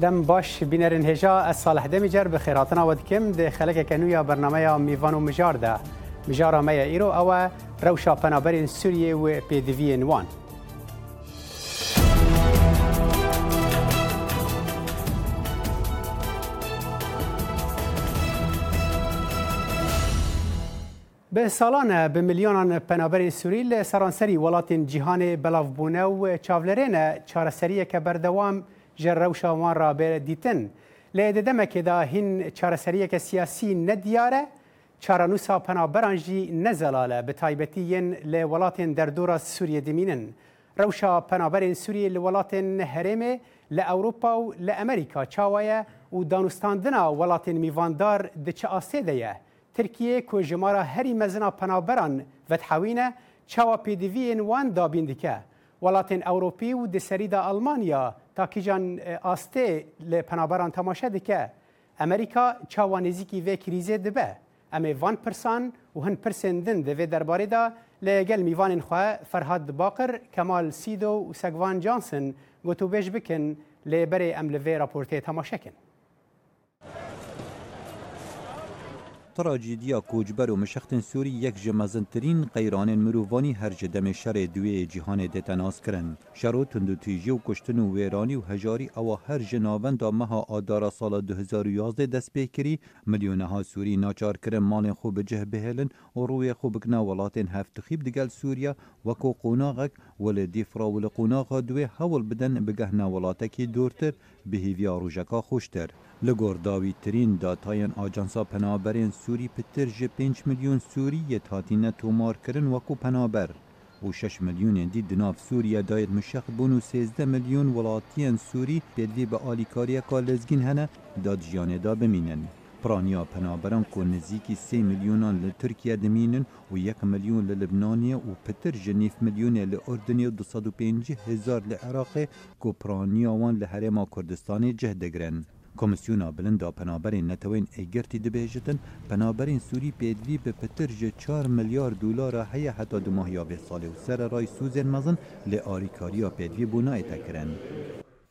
دم باش بینرین هجا از سال هده میجر به خیراتنا ودکم ده خلک کنویا برنامه میوان و مجار ده مجار میا ایرو او روشا پنابرین سوریه و پیدوی وان به سالانه به میلیونان پنابرین سوری ل سرانسری ولاتین جهان بلافبونه و چاولرین چارسریه که بردوام دوام جروشا وان را به دیتن لی دمکه دا هین چارسریه که سیاسی ندیاره چارانوسا پنابران جی نزلاله به تایبتیین لی ولاتین در دورا سوریه دمینن روشا پنابرین سوریه لی ولاتین هرمه لی اوروپا و لی امریکا چاوایه و دانستاندنا ولاتین میواندار د چه آسه دیه ترکیه کو جمارا هری مزنا پنابران و تحوینه چاوا پی دیوین وان دابین دیکه ولاتین ئەوروپی و دسەریدا ئەلمانیا تاکیژان ئاستێ لە پەنابەران تەماشە دکە ئەمریکا چاوانێزیکی vê کریزێ دبە ئەمێ van پرسان و هەن پرسێندن دەvê دەربارێدا لە گەل میوانên xwe فەرهاد باقر کەمال سیدۆ و سەگوان جانسن گotûbêj bikin lêberê em li vê raportê temaşekin. تراجیدیا کوچبر و مشختن سوری یک جمزنترین قیرانین مرووانی هر جدم شر دوی جهان دتناس کرن. شرو تندو تیجی و کشتن و ویرانی و هجاری او هر جناوند مها آدارا سال 2011 دست به کری ملیونها سوری ناچار کرن مال خو بجه بهلن و روی خو بکنا ولاتین هفت خیب دگل سوریا وکو قوناغک ول دیفرا ول قوناغا دوی حول بدن بگهنا ولاتکی دورتر بهیوی آروژکا خوشتر لگور داوی ترین داتاین آجانسا پنابرین سوری پتر جه 5 میلیون سوری یه تاتینه تومار کرن وکو پنابر و 6 میلیون دی دناف سوریه دایت مشخ بون و 13 میلیون ولاتین سوری پیدوی به آلیکاریه کالزگین هنه داد جیانه دا بمینن پرانیا پنابران کو نزیکی سی میلیونان ل ترکیه دمینن و یک میلیون ل لبنانیه و پتر جنیف میلیون ل اردنیه دو سد و پینجی هزار ل عراقی کو پرانیا وان ل هرما کردستانی جه دگرن. کمیسیونا بلندا پنابرین نتوین ایگرتی دبیجتن پنابرین سوری پیدوی به پتر جه چار میلیار دولار هیا حتا دو ماهیا به ساله و سر رای سوزن مزن ل آریکاریا پیدوی بونای تکرن.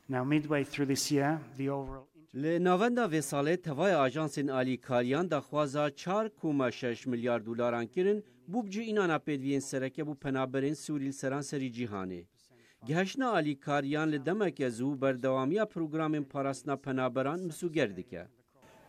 Now midway through this year, the overall لی ناوندا وی ساله توای آژانسین آلی کاریان دخوازا 4.6 میلیارد دلاران کرن بوب جی اینانا پدوین سرکه بو پنابرین سوریل سران سری جیهانه. گهشنا آلی کاریان لی دمک زو بردوامیا پروگرامین پاراسنا پنابران مسو گردکه.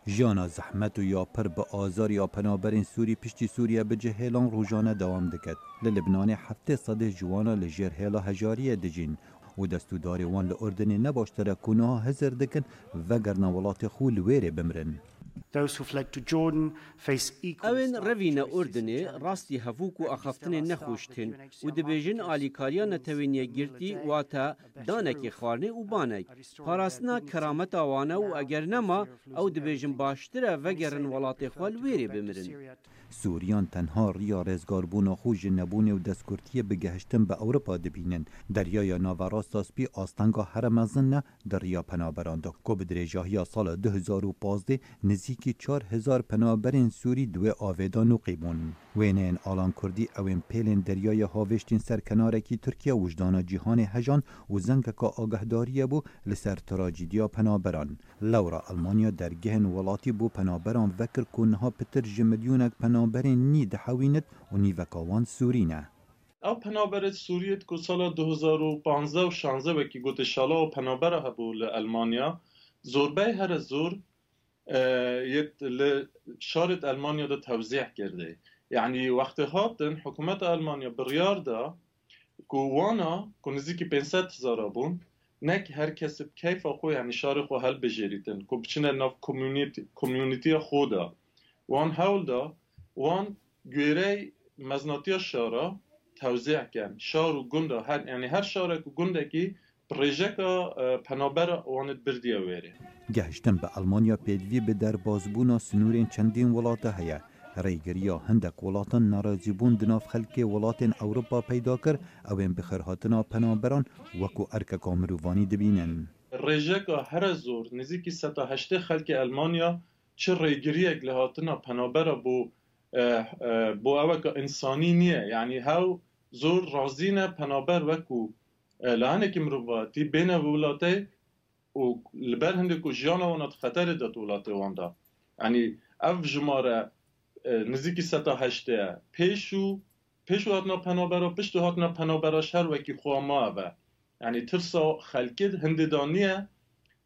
جیانا زحمت و یا پر به آزار یا پنابرین سوری پشتی سوریه به جهیلان روزانه دوام دکد. لی لبنان هفته صده جوانا لجر هیلا هجاریه دجین و دەستوداری وان لە ئوردنی نەباشترە کوونەها هەزر دەکەن وەگەرنا وڵاتی خو لێرێ بمرن. ئەوێن ڕەوینە ئوردنێ ڕاستی هەڤوک و ئەخفتنێ نەخۆشتن و دەبێژن ئالیکاریە نەتەوێنیە گرتی واتە دانێکی خواردنێ و بانێک پاراستنا کەرامەتاوانە و ئەگەر نەما ئەو دەبێژن باشترە وەگەرن وڵاتی خوال وێرێ بمرن. سوریان تنها یا رزگاربون و خوژ نبون و دەستکورتیە بگەهشتن دریای ئەوروپا دەبینن دەریایە ناوەڕاستاسپی ئاستەنگا هەرەمەزنە دەڕیا پەنابەراندا کۆ بە یا سال 2015 نزیکی چار هزار پنابرین سووری دوێ ئاوێدان و وینه این کوردی او این پیلین دریای هاوێشتین سر که ترکیه وجدان جیهان هجان و کا ئاگەهداریە بو لسر تراجیدیا پنابران. لورا المانیا در گهن ولاتی پنابران پنابران وکر کوونها پتر ژ پنابر نی دحوینت و نیوکاوان سورینه او پنابر سوریت که سال 2015 و 16 که گوت شالا و پنابر هبو لالمانیا زوربه هر زور یت شارت المانیا ده توزیع کرده یعنی وقت هاتن حکومت المانیا بریار ده که وانا کو نزیکی 500 هزار بون نک هر کسی کیف خو یعنی شار خو هل بجریتن کو بچنه ناف کمیونیتی خودا وان هول ده وان گیره مزناتی شارا توزیع کن شار و گند هر یعنی هر شارک و گندکی پروژه پنابر وان بردیا ویره گهشتن به المانیا پیدوی به در و سنورین چندین ولاته هیا هندک ولاتن ناراضی ناڕازیبوون دناف خلک ولاتن ئەوروپا پیدا کرد ئەوێن بخەرهاتنا پەنابەران وەکو دبینن. کۆمرروانی دەبینن. هر زور زۆر نزیکی 1970 خلک ئەلمانیا چه چه لە هاتنە پنابر بو با ئەوە کە ئینسانی نییە یعنی نه پنابر پنابر وکو وەکو که مرۆڤەتی بین وڵاتەی و هنده که جیان وانات خطره داد دەت وانده یعنی او جماره نزیکی سەتاهشتەیە هشته پیشو پیشو هاتنا پەنابەرە پشت و هاتنا وکی خواه ما و. یعنی ترسا هنده دانیه.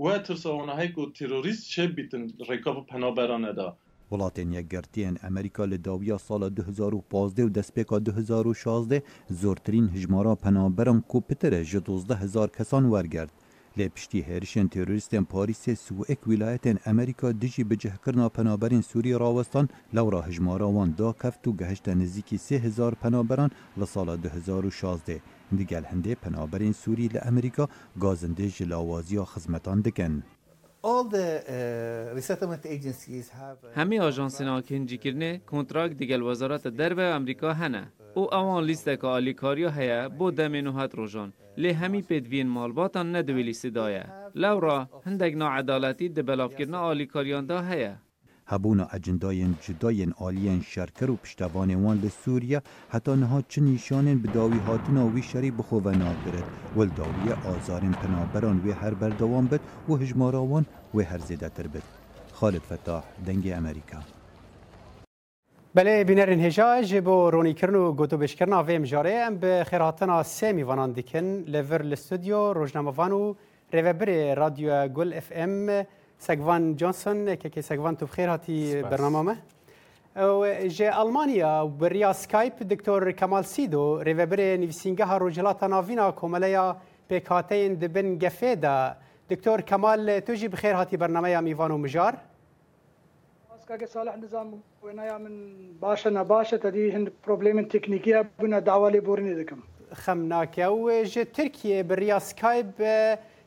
و ترساوانەهەیک که تروریست شه بیتن ریکاب پنابرانه دا وڵاتێن یەکگەرتیان امریکا لداویا سال سال 2015 و پیکا 2016 زۆرترین هژمارا پەنابەرم کوپتره ژە 1هزار کسان ورگرد. لێ پشتی هێرشێن تێروریستێن پاریسێ امریکا ویلایەتێن بجه دژی پنابرین سوری راوستان لورا هجمارا وان دا کفت و گهشت نزیکی 3000 پەنابەران لە لسال 2016 دیگل هنده پنابرین سوری لامریکا گازنده لاوازی و خزمتان دکن. همه آژانس جیکرنه کنتراک دیگل وزارت دربه امریکا هنه او اوان لیست که کاری هیا با دمی نوحت روژان لی همی پیدوین مالباتان ندویلی لو لورا هندگ عدالتی دبلاف آلی کاریان دا هیا هبون اجندای جدای آلی شرکر و پشتەوانێوان حتی سووریا حتا نها چ نیشانێن بداوی و وی شەری و ول داوی آزارین پنابران وی هر بردوان بد و هر زیده تر بد. خالد فتاح دنگی بله بله بینەرین هێژاژ رونی کرن و گوتو و ژارێ به ام سه سه میوانان دیکن لەڤر لە ستودیۆ و ڕێوەبرێ رادیو گل ام سگوان جانسون که سگوان تو بخیر هاتی برنامه ما او جه المانیا بریا سکایپ دکتور کمال سیدو ریوبر نویسینگه ها روجلاتا ناوینا کوملیا پیکاتین دبن گفه دا دکتور کمال تو جی بخیر هاتی برنامه یا میوان و مجار كاك صالح نظام وينايا من باشا نباشا تدي هند بروبليم تكنيكيه بنا دعوه لي بورني دكم خمناك او جي تركيا بالريا سكايب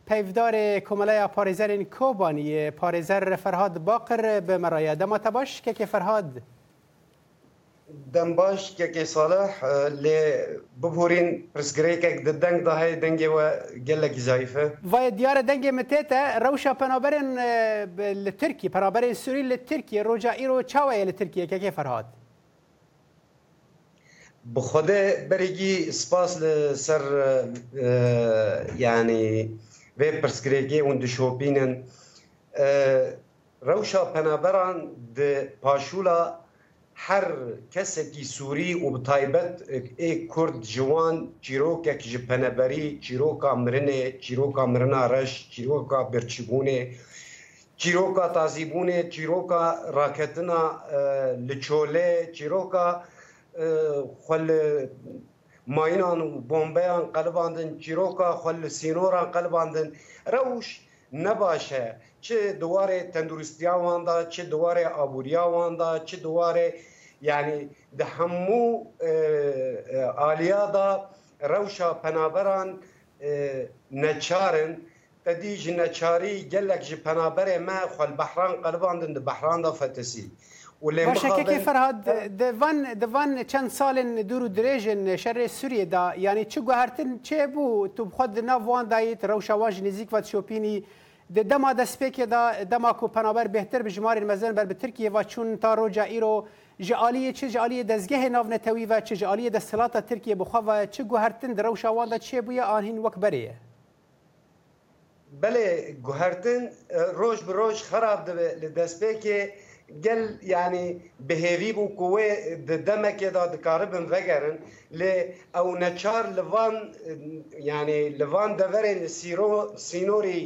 پیودار کمله پارزرین کوبانی پارزر فرهاد باقر به مرایه دماته باش که که فرهاد دم باش که که صالح لی ببورین پرسگری که ده دنگ ده های دنگ و گله کی زایفه وای دیار دنگ متیتا روشا پنابرین لترکی پنابرین سوری لترکی روجا ایرو چاوه لترکی که که فرهاد بخوده برگی سپاس لسر یعنی وی پرسکرێکی اون دشۆپینن rewşa penaberan di paşûla her kesekî Sûî û bi taybet ê Kurd ciwan çîrokek ji peneberî çîroka mirinê, çîroka mirina reş, çîroka birçîbûnê, çîroka tazîbûnê, çîroka raketina e, li çolê, çîroka e, xwe ماینان و بمبیان قلباندن چیروکا خل سینوران قلباندن روش نباشه چه دواره تندرستیا واندا چه دواره آبوریا واندا چه دواره یعنی ده همو آلیا دا روشا پنابران نچارن تدیج نچاری گلک جی پنابر ما خل بحران قلباندن ده بحران دا فتسی ولی مخابن... فرهاد دوان دوان چند سال دور دریجن شر سوریه دا یعنی چه گوهرتن چه بو تو خود ناوان دایت روشواج نزیک و شوپینی د دما د سپیکې دا دما کو پنابر بهتر به جمار مزن بر به ترکیه و چون تا روجا ایرو جالی چه جالی دزگه ناو نتوی و چه جالی د سلاطه ترکیه بخوا و چه گوهرتن درو شوان دا چه بویا آنهین وک بریه بله گوهرتن روش به روش خراب ده لدسپیکه گل یعنی بهوی بو کوه د دمه کې دا د کاربن وګرن ل او نچار لوان یعنی لوان د ورن سیرو سینوري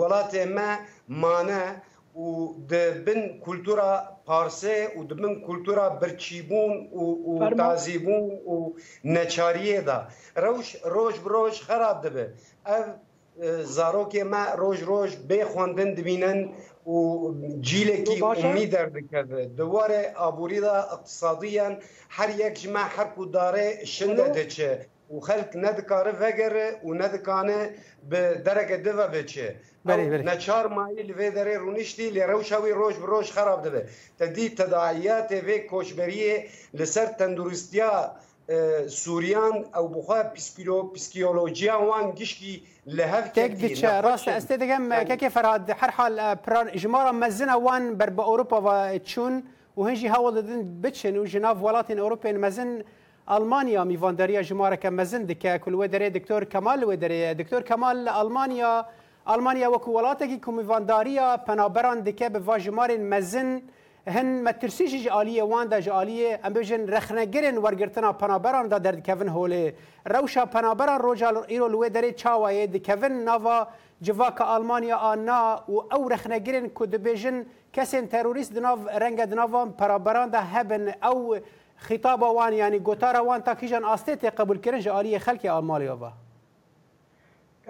ولات ما مانه او د بن کلتورا پارسه او د بن کلتورا برچیبون او او تازیبون او نچاریه دا روش روش بروش خراب ده به زاروکې ما روج روج به خوندن دبینن و جیلێکی میدەر دەکردێت دووارێ ئابوووریدا اقتصادیان هەر یەکژمە هەرک و دارێ شندە دەچێ و خەلک نەدکارە vegere و نەدکانە bi derekê dive veçê neçar mayî li vê derê rûniştî lê rewşawî roj bi roj xerab dibe te dî tedaiyatê vê koçberiyê li ser tenduristiya سوریان او بخوا پسکیلو پسکیولوژیا وان گشکی لهف تک دچ راست است دگم که فراد هر حال پران اجمارا مزنا وان بر با اوروبا و چون و هنجی هاول دن بچن و جناف ولاتین اوروپین مزن المانیا میواندریا جماره که مزن دکه کل و دره دکتور کمال و دره دکتور کمال المانیا المانیا وکو ولاتکی که میوانداریا پنابران دکه به واجمارین مزن هن مترسیج جالیه وان د جالیه ام بجن رخنګرن ورګرتنا پنابران د درد کevin هوله روشا پنابران روجال ایرو لوی درې چاوای د کevin نوا جواک آلمانیا آنا او او رخنګرن کو د بجن کسن تروریست د نو رنګ د نو پنابران د هبن او خطاب وان یعنی ګوتار وان تا کیجن استه قبول کړي جالیه خلک آلمانیا و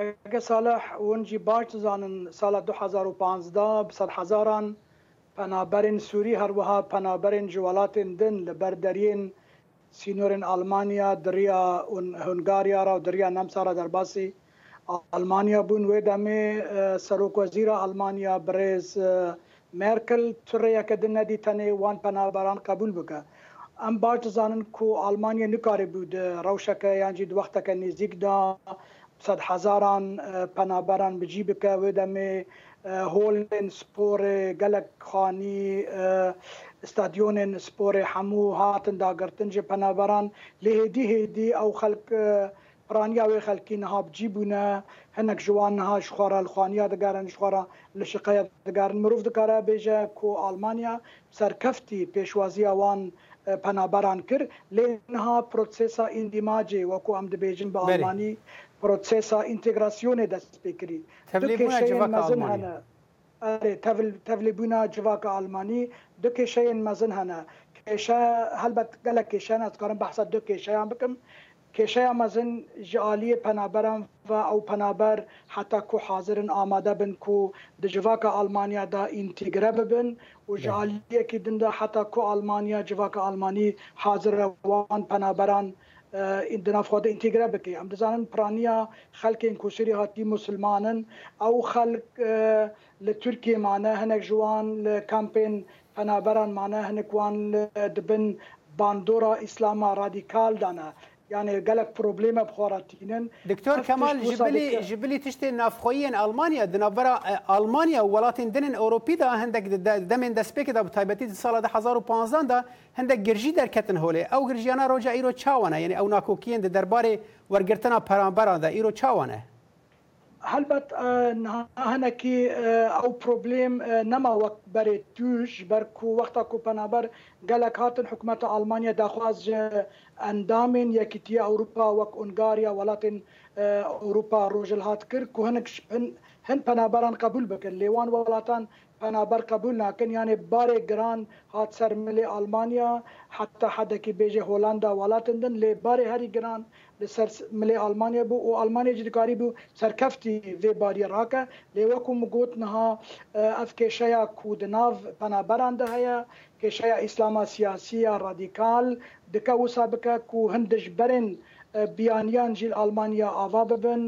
اگه صالح اونجی باش زانن سال 2015 بسر هزاران پنابرین سوری هەروەها پەنابەرین جووالاتین دن لە بەردەرین سینۆرین ئەلمانیا دریا هەنگاریارا و دریا نەمسارە دەرباسی ئەلمانیا بوون وێ دەمێ سەرۆکۆزیرە ئەلمانیا برێز مرکل توڕەیەکە دنەدی تەنێ وان پەنابەران قبول بکە. ئەم باش دەزانن کو ئەلمانیا نکاری بود ڕەوشەکە یانجی دوختەکە نزیکدا هزاران پەنابەران بجی بکە وێ دەمێ هولن سپور گلک خانی استادیون سپور همو هاتن داگرتن جه پنابران لهدی هدی او خلق پرانیا و خلکی نهاب جیبونه هنک جوان نها شخورا الخوانیا دگارن شخورا لشقیا دگارن مروف دکاره بیجه کو آلمانیا سرکفتی پیشوازی وان پنابران کرد لینها پروسسا اندیماجی وکو ام دبیجن به آلمانی procesa integrasyonu destekleri. Tevlibuna cevak Almanya. آره تفل تفلبونا جواک آلمانی دو کشای مزن هنه کشا هلبت گلک کشان از کارم بحث دو کشای بکم کشای مزن جالی پنابرم و او پنابر حتی کو حاضرن آماده بن کو د جواک آلمانیا دا انتگره ببن و جالی که دنده حتی کو آلمانیا جواک آلمانی حاضر روان پنابران دنا خود انتگره بکی ام دزانن پرانیا خلک کوشری هاتی مسلمانن او خلک له ترکیه معنی هنک جوان له کمپین پنابران معنی هنکوان دبن باندورا اسلام رادیکال دانه يعني قالك بروبليما بخوراتينن دكتور كمال جبلي جبلي تشتي نافخوين المانيا دنابرا المانيا ولاتن دنن اوروبي دا هندك دمن دسبيك دا بتايبتي سال 2015 دا هندك گرجي دركتن هولي او گرجيانا روجا ايرو چاوانه يعني او ناكوكين درباري ورگرتنا پرامبران دا ايرو چاوانه Halbet äh, nahanekî ew äh, problêm äh, nema wek berê tûj ber ku wexta ku penaber gelek hatin hikmeta Almanya daxwaz ji endamên yekîtiye Ewropa wek Ungariya welatên Ewropa rojil hat kir ku hinek hin penaberan qebul bikin lêwan welatan penaber qebul nakin yanê barê giran hat ser milê Almanya heta hedekî bêje Holanda welatin din lê barê herî giran لسر ملی آلمانیا بو و آلمانیا جدکاری بو سرکفتی وی باری راکه لیوکو مگوت نها اف کشیا کودناو پنابرانده هیا کشیا اسلاما سیاسی رادیکال دکه و سابقه کو هندش برن بیانیان جیل آلمانیا آوا ببن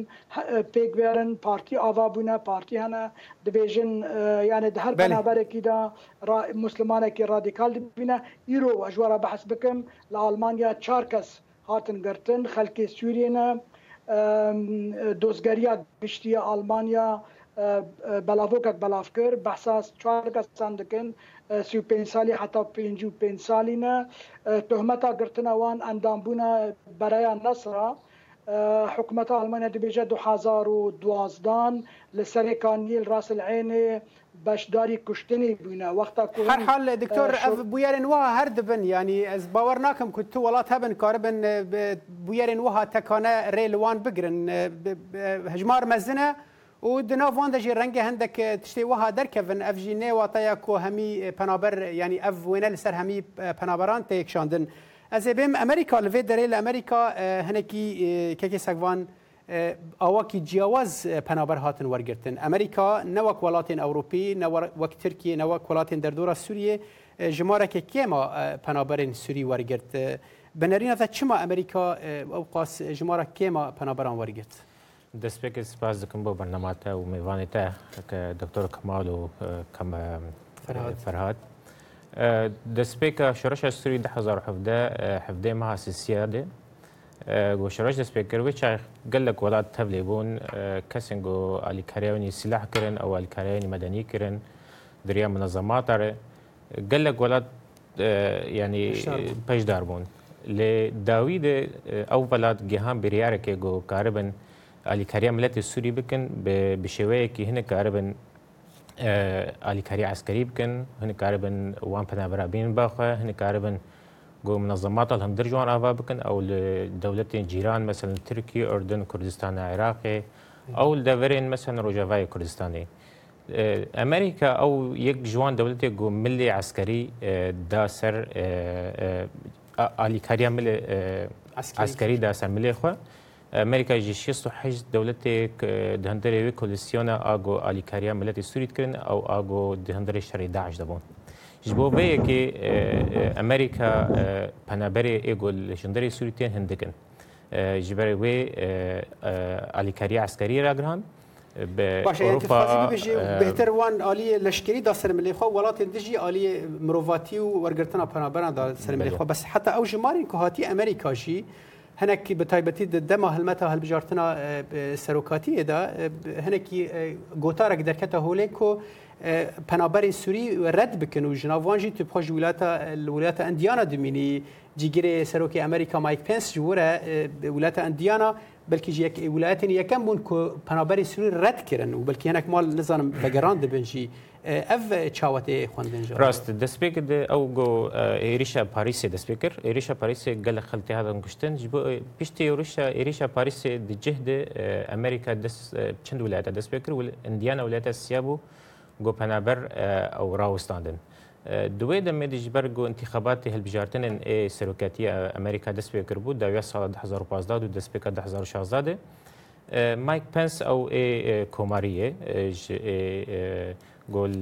پیک بیرن پارتی آوا بونه پارتی هنه دبیجن یعنی ده هر پنابره کی دا مسلمانه کی رادیکال دبینه ایرو اجوارا بحث بکم لآلمانیا چار کس hatın halkı Suriye'ne دوزگریات گشتی آلمانیا بلاوکک بلاف کر بحثا چوار کسان دکن سی پنج سالی حتی پنج و پنج سالی نه تهمتا گرتنا وان اندام بونا برای نصر حکومت حزار و دوازدان لسر کانیل راس العین وقتا که هر حال هەرحال اه، دکتۆر بویر وها هر دبن یعنی از باور ناکم کو تو وڵات هەبن کاربن اه، بویر وها تکانه ریلوان بگرن اه، هجمار مزنه و وان دەژی رنگ هندک تشتی وها دەرکەون ئەفژی نێواتەیە کۆ هەمی پەنابەر ینی ئەف وێنە لەسەر هەمی پەنابەران تێکشاندن. Ez ê bêm Amerîka li vê derê li Amerîka hinekî keke sekvan awakî ciyawaz penaber hatin wergirtin. Amerîka ne wek welatên Ewropî, ne wek Tirkiye, ne wek welatên derdora Sûriye ji marekê kêma penaberên Sûrî wergirt. Bi nerîna te çima Amerîka ewqas ji mara kêma penaberan wergirt? دەستپێکت سپاس دەکەم بۆ بەرنەماتە و میوانێتە کە دکتۆر کەمال و کەمە فەرهاات. دەستپێکە شەرەشە سووری 1970 حفدەی مەها سیسیادێ گۆشەرەش دەستپێکردوی چای گەل لە کۆڵات تەبلێ بوون کەسنگ و ئالیکاریونی سیلاح کردن ئەو ئالیکاریانی مەدەنی کردن دریا منەزەماتارێ گەل لە گۆڵات ینی پەشدار بوون لێ داوی دێ ئەو وڵات گەهان بریارێکێ گۆ کاربن ئالیکاریا ملەتی سووری بکەن بە شێوەیەکی هەنە کاربن ئالیکاری عسکەری بکەن هەنێک کاربن وان پەنابرابین باخە هەنێک کاربن گۆ منەظەمات هەندر جوان ئاوا بکەن ئەو دەولەتێن جیران مەسن ترکی ئەردن کوردستان عێراقێ ئەو دەورێن مەسن ڕۆژاوای کوردستانی. ئەمریکا ئەو یەک جوان دەولەتێک گو ملی عسکەری دا سەر ئالیکاریا عسکەری دا سەر ملێ خوێ. امریکای جی 68 دولت دهندرې وی کولیسیون اګو الیکاریا ملت سوریت کرن او اګو دهندرې شری داعش دبون جبو به کې امریکا پنابرې اګو لشندرې سوریتین هندکن جبر وی الیکاریا عسکری راګران باشه اروپا بهتر وان عالی لشکری دا سر ملی خو ولات دجی عالی مروفاتی و ورگرتنا پنابرنا دا سر ملی خو بس حتی او جمارین که هاتی امریکا جی هەنێکی بەتایبەتی دەما هەلمەتە هەلبژارتنا سەرۆکاتیە دا هەنێکی گۆتارێک دەکەتە هۆلێک و پەنابەری سووری رەت بکن و ژناوانژی تو پۆژ ویلاتە لورەتە ئەندیانە دومینی جیگرێ سەرۆکی ئەمریکا مایک پێنس ورە ویلاتە ئەندیانە بلکی یەک ویلاتین یەکەم بوون کو پەنابەری سووری رەت کردن و بلکی هەنێک ماڵ نزانم بەگەران دەبنجی ev çavate xwendin jî. Rast destpêkir de ew got e, êrişa Parisê destpêkir, êrişa Parisê gelek xeltê hadan giştin ji bo e, piştî êrişa êrişa Parisê di cih de e, Amerika dest çend wilayeta destpêkir û Indiana wilayeta siya bû got penaber ew rawistandin. دوی د مې د جبر ګو انتخابات هلبجارتن ان ای سروکاتی امریکا د سپیکر بو د 2015 د سپیکر 2016 مایک پنس او ای کوماریه گل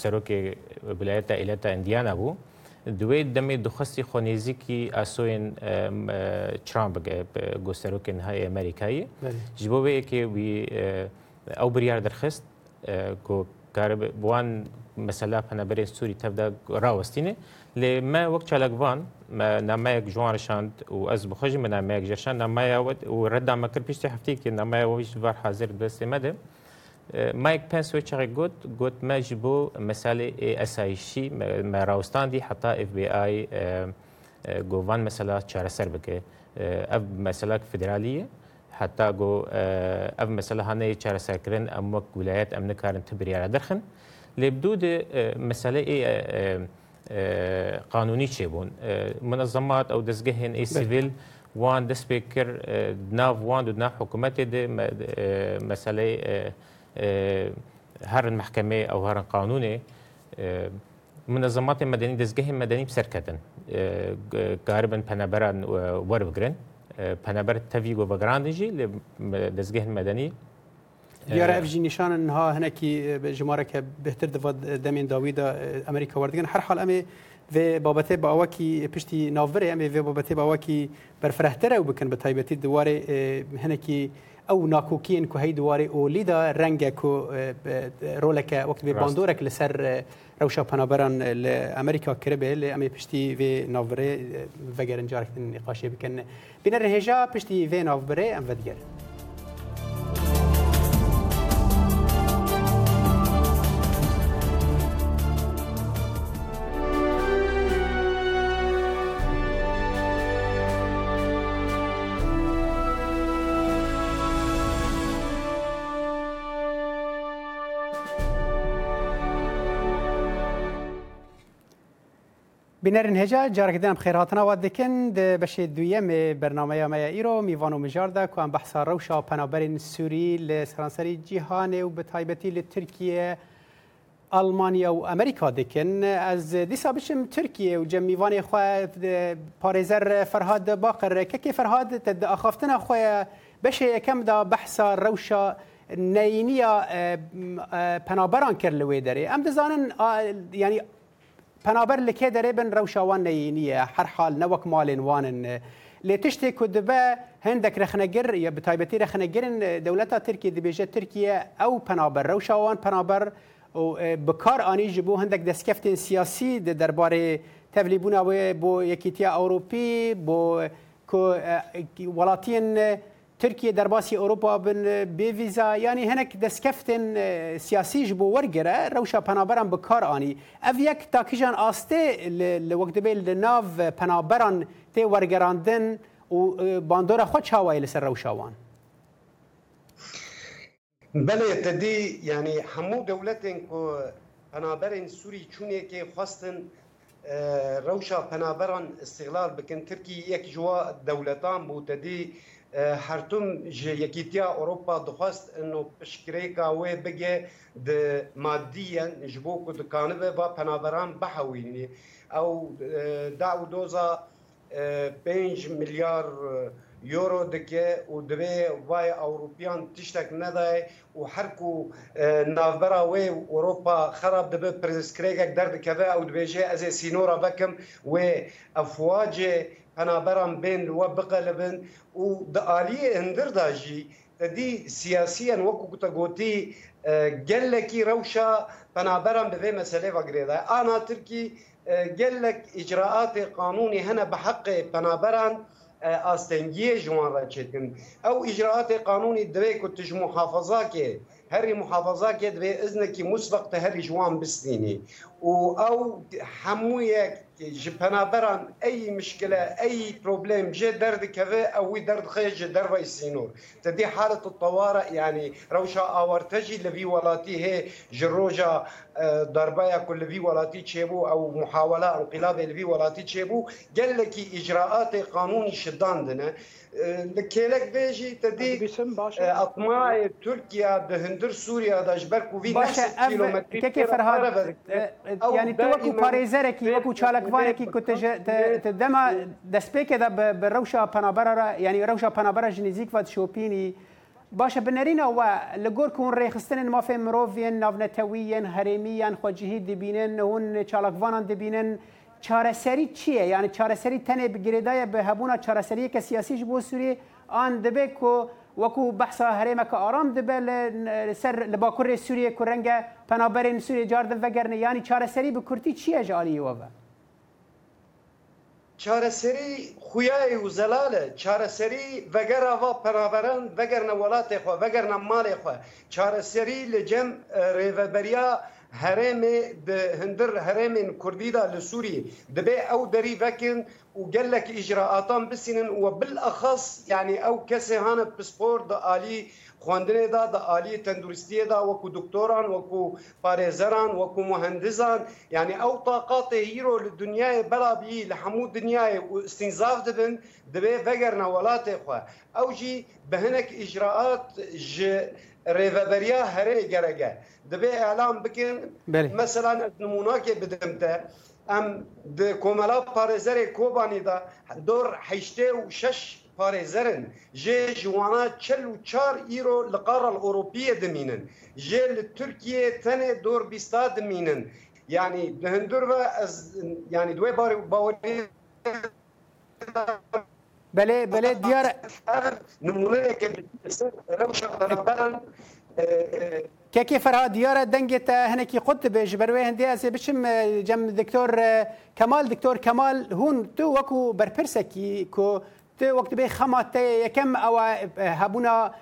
سەرۆکێ بلایەتە ئیلەتە ئەندیانە بوو دوێ دەمێ دخستی خۆنێزیکی ئاسۆێن چرام بگە گۆسەرۆکن های ئەمریکایی ji بۆ وەیەکێ وی ئەو بریار دەرخست بوان مەسەلا پەنەبەرێ سووری تەفدا ڕاوەستینێ لێ مە وەک چالکبان نامایەک جوانشاند و ئەس بخۆشی منامەیەک ژەشان نامایەوەت و ڕەدامەکرد پیشتی هەفتێکی نامایەوەویش بار حاضر بەستێ مەدە مايك بنس وچري گوت گوت مجبو مسئله اسایشی مراوستاندی حتی اف بی آی گووان مسئله چاره سر بکه اف مسئله فدرالیه حتی گو اف مسئله هنه چاره سر کرن ام وک ولایت ام نکارن تبریار درخن لبدود مسئله قانونی چه بون منظمات او دزگهن ای سیویل وان دست بکر ناو وان دو ناو حکومت ده مسئله هەرن محکەمێ ئەو هەرن قانونێ منەزەماتی مەدەنی دەستگەهی مەدەنی بسەرکەدن گاربن پەنەبەران وەربگرن پەنەبەر تەوی و بەگراندژی لە دەستگەهن مەدەنی دیارە ئەفژی نیشانها هەنێکی ژمارەکە بهتر دەات دەمێن داویدا ئەمریکا وەردگەن هەر حال ئەمێ vê babetê bawakî piştî navverê em ê vê babetê bawakî berfirehtere û bikin bi taybetî diwarê hinekî ئەو ناکۆکیین کو هەی دوواری ئۆلیدا ڕەنگە و ڕۆلەکە وەکت بێ باندۆرێک لەسەر ڕەوشە پەنابەران لە ئەمریکا کربێ لێ ئەمێ پشتی وێ ناوبرێ بەگەرن جارکردن نقاشێ بکەن بینە ڕێژە پشتی وێ ناوبرێ ئەم بەدگەرن. بنرین هجا جارک دیم خیر هاتنا و دکن د بشه دویم برنامه ما ایرو میوان و مجار ده که بحثا روشا پنابرین سوری لسرانسری جیهان و به تایبتی لترکیه المانیا و امریکا دکن از دیسا بشم ترکیه و جمیوان خواه پارزر فرهاد باقر که فرهاد تد اخافتنا خواه بشه کم دا بحثا روشا نینیا پنابران کرلوی داره ام دزانن یعنی پەنابەر لەکێ دەرێبن ڕەوشەوان نەینیە هەرحال نەوەک ماڵێن وانن. لێ تشتێک کو دەبە هەندێک رەخنەگر یا بتایبەتی رەخنەگرن دەولەتە ترکی دەبێژە ترکیە ئەو پەنابەر ڕەوشەوان پەنابەر بکار ئانی ji بۆ هەندێک دەستکەفتین سیاسی دەربارەی تەلیبوونەوەی بۆ یەکیتیا ئەوروپی بۆ وڵاتیان Türkiye derbasî Europa bin e, bê vîza yanî hinek destkeftên e, siyasî ji bo wergere rewşa penaberan bi kar anî. Ev yek takîjan astê li wekdibê li nav e, penaberan tê wergerandin û bandora xwe çawayê li ser rewşa wan. بله تدی یعنی همو دولتین کو پنابرین سوری چونه که خواستن روشا پنابران استقلال بکن ترکی یک جوا دولتان بو تدی هرتم جه یکیتیا اروپا دخواست انو پشکریکا وی بگه ده مادیان جبو کو دکانه و پناوران بحوینی او داو دوزا 5 میلیارد یورو دکه او دوی وای اوروپیان تشتک ندای او هر کو ناوبرا و اوروبا خراب دبه پرسکریګ درد کده او دبیجه از سینورا بکم و افواج پنابرم بین و بقلبن او د الی هندر داجی دي سیاسيا وکو تګوتی ګلکی روشا پنابرم به مسله وګریدا انا ترکی ګلک اجراءات قانوني هنا بحق پنابران ئاستەنگیە ژوان ڕەچێتکن ئەو ئیجررااتی قانونی درێ کوتژ محافظاکێ هەری محافظاکێ دوێ ئزنێکی مسبقتە هەری ژوان بستینی و ئەو هەموویەک ji penaberan ey mishkile ey problem ji derdikeve ew wî derdixê ji derve sînor te dê halet tewara yanî rewşa awarte jî li vî welatî hê ji roja e, darbeya ku li vî welatî çêbû ew muhawala enqilabê li vî welatî çêbû gelekî icraatê qanûnî şiddan dine li kelek jî te dî atmayê Tirkiya di hindir Sûriya de ji ber ku vî kilometrî tekê ferhat e, e, yanî tu wekû parêzerekî wekû çalakvanekî ku te dema destpêkê de bi rewşa penabera re yanî rewşa penabera ji nêzik ve dişopînî باشە بنەرینە وە لە گۆر کوون ڕێخستنن مافێ مرۆڤێن ناونەتەویەن هەرێمیان خۆجیهی دەبینن هون چاڵکوانان دەبینن چارەسەری چییە یعنی چارەسەری تەنێ بگرێدایە بە هەبوونا چارەسەریەکە سیاسیش بۆ سووریێ ئان دەبێت کۆ وەکو بەحسا هەرێمەکە ئارام دەبێ سەر لە باکوڕێ سووریە کو ڕەنگە پەنابەرێن سووریە جاردن بەگەرنە ینی چارەسەری بە کورتی چییە ژالیەوەە؟ چارەسەری خویای وزەلالە چارەسەری بەگەرەوا پەراوەران بەگەرنە وڵاتێ خۆ بەگەرنە ماڵێ خۆ چارەسەری لە جەم ڕێڤەبەریا هرم د هندر هرم كردي دا لسوري دبي او دري فاكن وقالك اجراءاتان بسنن وبالاخص يعني او كسي هانا بسبور دا الي خواندنه دا د عالی تندرستی دا وکو دکتوران وکو پارێزەران وەکو مهندزان یعنی ئەو تااقاتێ هیرۆ لە دنیای بەرابی لە هەموو دنیای و استینزاف دەبن دەبێ بەگەرنە وڵاتێ خوا ئەو ژی بە هەنێک ئیجرراعات ریوبریا هره گرگه دبی اعلام بکن بله. مثلا نمونه که بدم ته ام د کوملا پارزر کوبانی دا دور هشته و شش پارزرن جه جوانا چل و چار ایرو لقار الاوروپیه دمینن جه لترکیه تنه دور بیستا دمینن یعنی دهندور و از یعنی دوی باری باوری Bəli, belə deyər nümunə gəlir. Uşaqlara bəran كيف فرها ديارة دنجت هناك قلت بجبر وين دي أسي بشم جم دكتور كمال دكتور كمال هون تو وكو بربرسكي كو تو وقت بي خمات يكم أو هبونا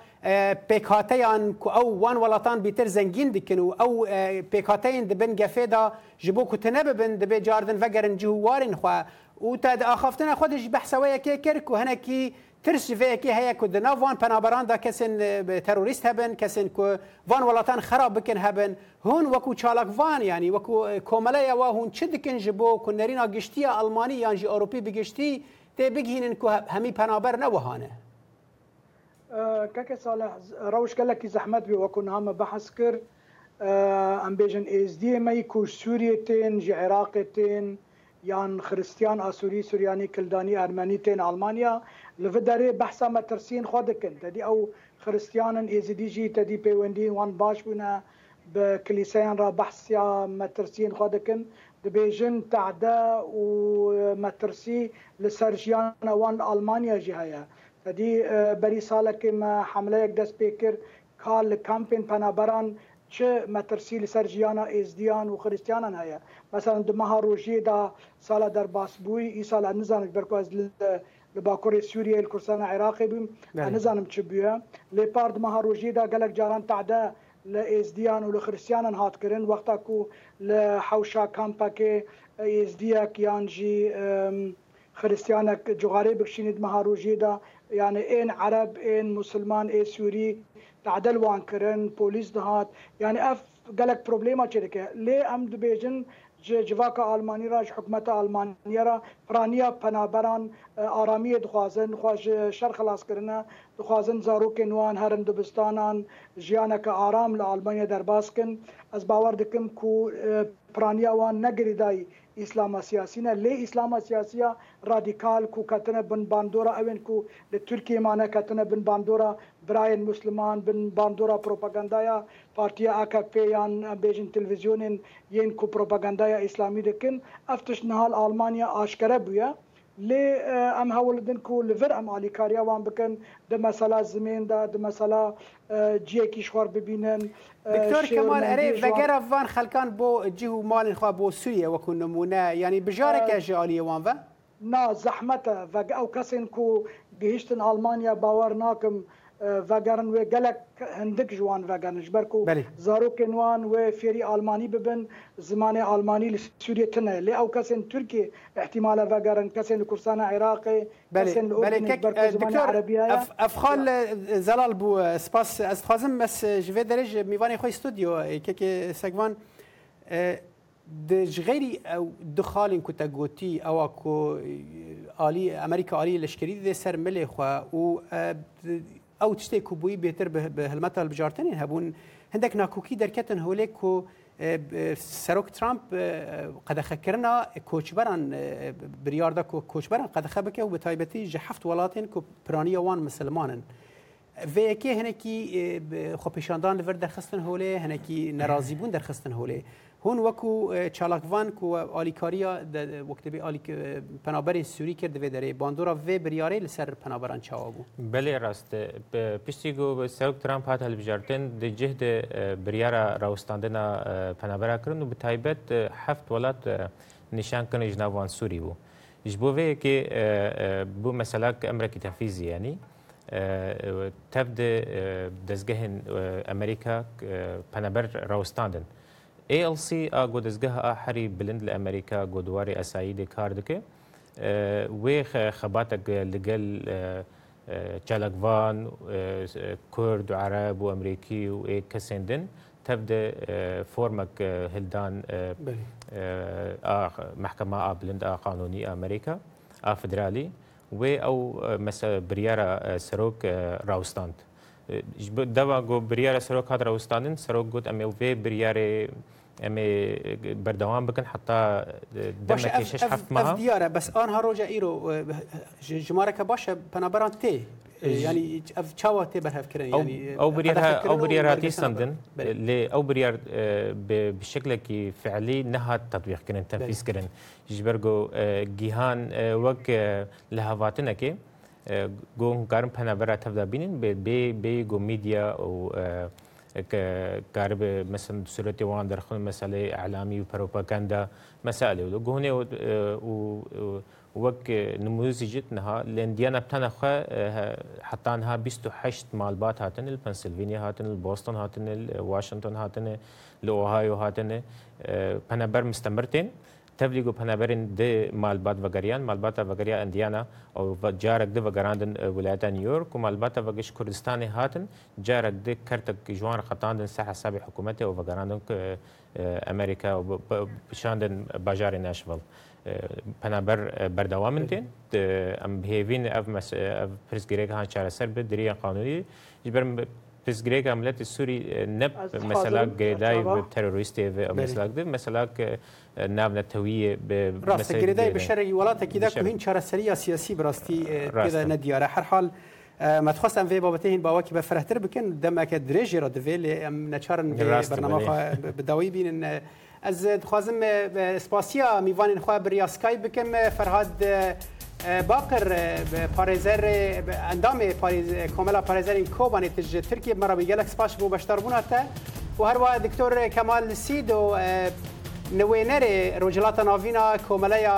بيكاتيان كو أو وان ولطان بيتر زنجين دكنو أو بيكاتين دبن جفيدا جبو كتنببن دبي جاردن فجرن جوارن خوا و تا د اخافتنه خودش بحثوي کې کړ کو هنه کې ترس وی کې هيا کو د ناوان پنابران دا کسن تروریست هبن کسن کو وان ولاتان خراب بکن هبن هون وکو چالاک وان یعنی وکو کومله یا هون چه دکن جبو کو نرینا گشتی آلمانی یا جی اروپی بگشتی ته بگینن کو همی پنابر نه وهانه کاکا صالح روش کله کی زحمت بی وکو نامه بحث کر ام بیژن از دی مې کو سوریه تن جی عراق تن یان خریستیان ئاسووری سوریانی کلدانی ئەرمەنی تێن ئەلمانیا لەە دەرێ بەحسا مەترسین خۆ دەکەن دەدی ئەو خریستیانن ئێزیدیژی تەدی پەیوەندی وان باش بوونە بە کلیسایان را بەحسیا مەترسین خۆ دەکەن دەبێژن تعدە و مەترسی لە سەرژیانەوان ئەلمانیا ژی هەیە تەدی بەری ساڵەکەمە حملەیەک دەست پێ کرد کار لە کامپین پەنابەران چه مترسی لسر جیانا ازدیان و خریستیانان هەیە مثلا د مها روژیه دا سالا در باس بووی ای سالا نزانم برکو از باکوری سوریه کورسان عراقی بیم نزانم چه بویه لیپار د مها روژیه دا گلک جاران تعده لە ئێزدیان و لە خرسیانان هاتکردن وەختا کو لە حوشا کامپاکێ ئێزدیەک یانجی خرسیانە جوغارەی بکشینیت مەهاڕۆژیدا یعنی این عرب این مسلمان این سوری تعدل وان کرن پولیس دهات یعنی اف گلک پروبلیما چرکه لی ام دو بیجن جواک آلمانی را حکومت آلمانی را پرانیا پنابران آرامی دخوازن خواش شر خلاص کرنه دخوازن زاروکن وان هەرم دبستانان ژیانەکە ئارام لە ئالمانیا دەرباسکن ئەس باوەڕ دکم کو پرانیاوان نەگریدای ئیسلامە سیاسینە لێ ئیسلامە سیاسە رادیکال کو کەتنە بن باندۆرە ئەوێن کو لە تورکیمانە کەتنە بن باندۆرە برایەن مسلمان بن باندۆرە پرۆپەگەندایە پارتیە ئاکەپیان بێژن تلویزیۆنین یەن کو پرۆپەگەندایە ئیسلامی دەکن ئەفتش نهال ئالمانیا ئاشکرە بووە لێ ئەم هەوڵدن و لەڤر ئەم علیکاریاوان بکەن دەمەسەلا زمێندا دمەسەلا جیەکی شوار ببینن کەمان ئەرێ بەگەرە ڤان خەکان بۆ جی و ماڵی خوا بۆ سوویە وەکو نمونە ینی بژارێکە ژالیەوان بە؟ نا زەحمەتە ڤگە ئەو کەسێن و گەهشتن ئەلمانیا باوار ناکەم وگرن و گلک هندک جوان وگرن جبر کو زاروکن وان و فری آلمانی ببن زمان آلمانی لسوریه تنه لی او کسن ترکی احتمال وگرن کسن کردستان عراقی کسن اردن جبر زمان عربی اف افخال زلال بو سپاس از خوازم بس جوه درج میوان خو استودیو که سگوان دج غیری او دخالین کو تگوتی او کو عالی امریکا عالی لشکری د سر ملي خو او ئەو تشتێک کوبووی بێتر هەلمەتە بجارتنین هەبوون هەندێک ناکوکی دەرکەتن هۆلێک و سەرۆک ترامپ قەدەخەکردنا کۆچبەران بریاردە کۆچبەران قەدەخە بکە و بە تایبەتی ژە هەفت وڵاتین کو پرانیەوان مسلمانن. vêyekê hinekî xwepêşandan li vir derxistin holê hinekî nerazîbûn derxistin holê. هون وکو چالاکوان کو آلیکاریا وقت به آلیک پنابر سوری کرد و داره باندورا و بریاره لسر پنابران چاوا بو بله راست پیشتی گو سلوک ترامپ هات هلبجارتن ده جهد بریارا راوستاندنا پنابرا کرن و به تایبت هفت ولات نشان کرن جناوان سوری بو جبوه که بو مثلا امریکی تفیزی یعنی تبدأ دزگهن امریکا پنابر راوستاندن ALC ئاگۆ دەستگەها ئاحری بلند لە ئەمریکا گۆدوواری ئەساییدێ کار دکێ وێ خەباتە لەگەل چالکوان کورد و عرب و ئەمریکی و ئێ کەسێندن تەبدە فۆرمەك هلدان محکەما ئابلند ئاقانونی ئەمریکا ئافدرالی وێ ئەو بریارە سەرۆک ڕاوستاند. deva got biryara serokka Dravstanin serok got em ê vê biryarê em ê berdewam bikin heta demekê şeş heft meha diyar e bes anha roja îro e, ji mareke baş e penaberan tê yani ev çawa tê berhevkirin ew e, biryar ew biryar hatî sendin lê ew biryar e, bi şeklekî fealî nehat tetbîq kirin tenfîs kirin ji ber got gîhan wek li hevatinekê گۆنگارم پەنەبەر تەفدا بینین بێ گۆ میدیا و کار به مثلا صورت وان در خون مسئله اعلامی و پروپاگاندا مسائل و گونه و وک نموذج جتنها لندیانا بتنا خو حتى انها 28 مالبات هاتن البنسلفانيا هاتن البوسطن هاتن واشنطن هاتن الاوهايو هاتن بنبر مستمرتين Tevlî Guhpeneberên di malbat vegeriyan, malbata vegeriya Endiyana ew carek di vegerandin wilayeta New York û malbata vegiş Kurdistanê hatin carek di kertek jiwan xetandin se hesabê hikûmetê û vegerandin Amerîka û pişandin bajarê Nashville. penaber berdewamên tên em hêvîn ev pirsgirêk han çareser bi diriya qanûnî ji ber Biz Grek amleti Suri e, ne mesela Greday e, e, ve teröristi ve mesela mesela نام نتویه به راست گریده به شرعی ولاته که ده کهین چرا سریا سیاسی براستی پیدا ندیاره هر حال متخواستم وی بابته این باوا که به فرهتر بکن دم اکه دریجی را دویل ام نچارن برنامه بدوی بینن از دخوازم سپاسیا میوان خواه بریاسکای بکم فرهاد باقر پارێزەر ئەندامێ کۆمەلا پارێزەرین کۆبانێت تژ ترکی مەرەبی گەلک سپاش بۆ بەشدار بووناتە و هەروە دکتۆر کەمال سید و نوێنەرێ ڕۆژلاتە ناوینا کۆمەلەیە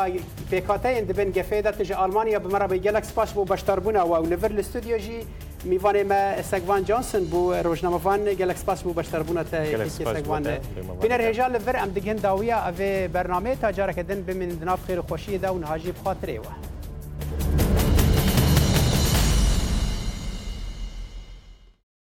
پێکاتەیان دەبن گەفێدا تژ ئالمانیا بمەرەبی گەلک سپاش بۆ بەشدار بوونەوە و نەڤر لە ستودیۆژی میوانێ مە سەگوان جانسن بوو ڕۆژنامەوان گەلک سپاس بوو بەشتەربوونە سەگوانێ بنەر هێژال لەبەر ئەم دگەن داویە ئەوێ بەرنامەیە تا جارەکە دن بمن ناف خێر خۆشیدا و نهاژی بخاترێەوە.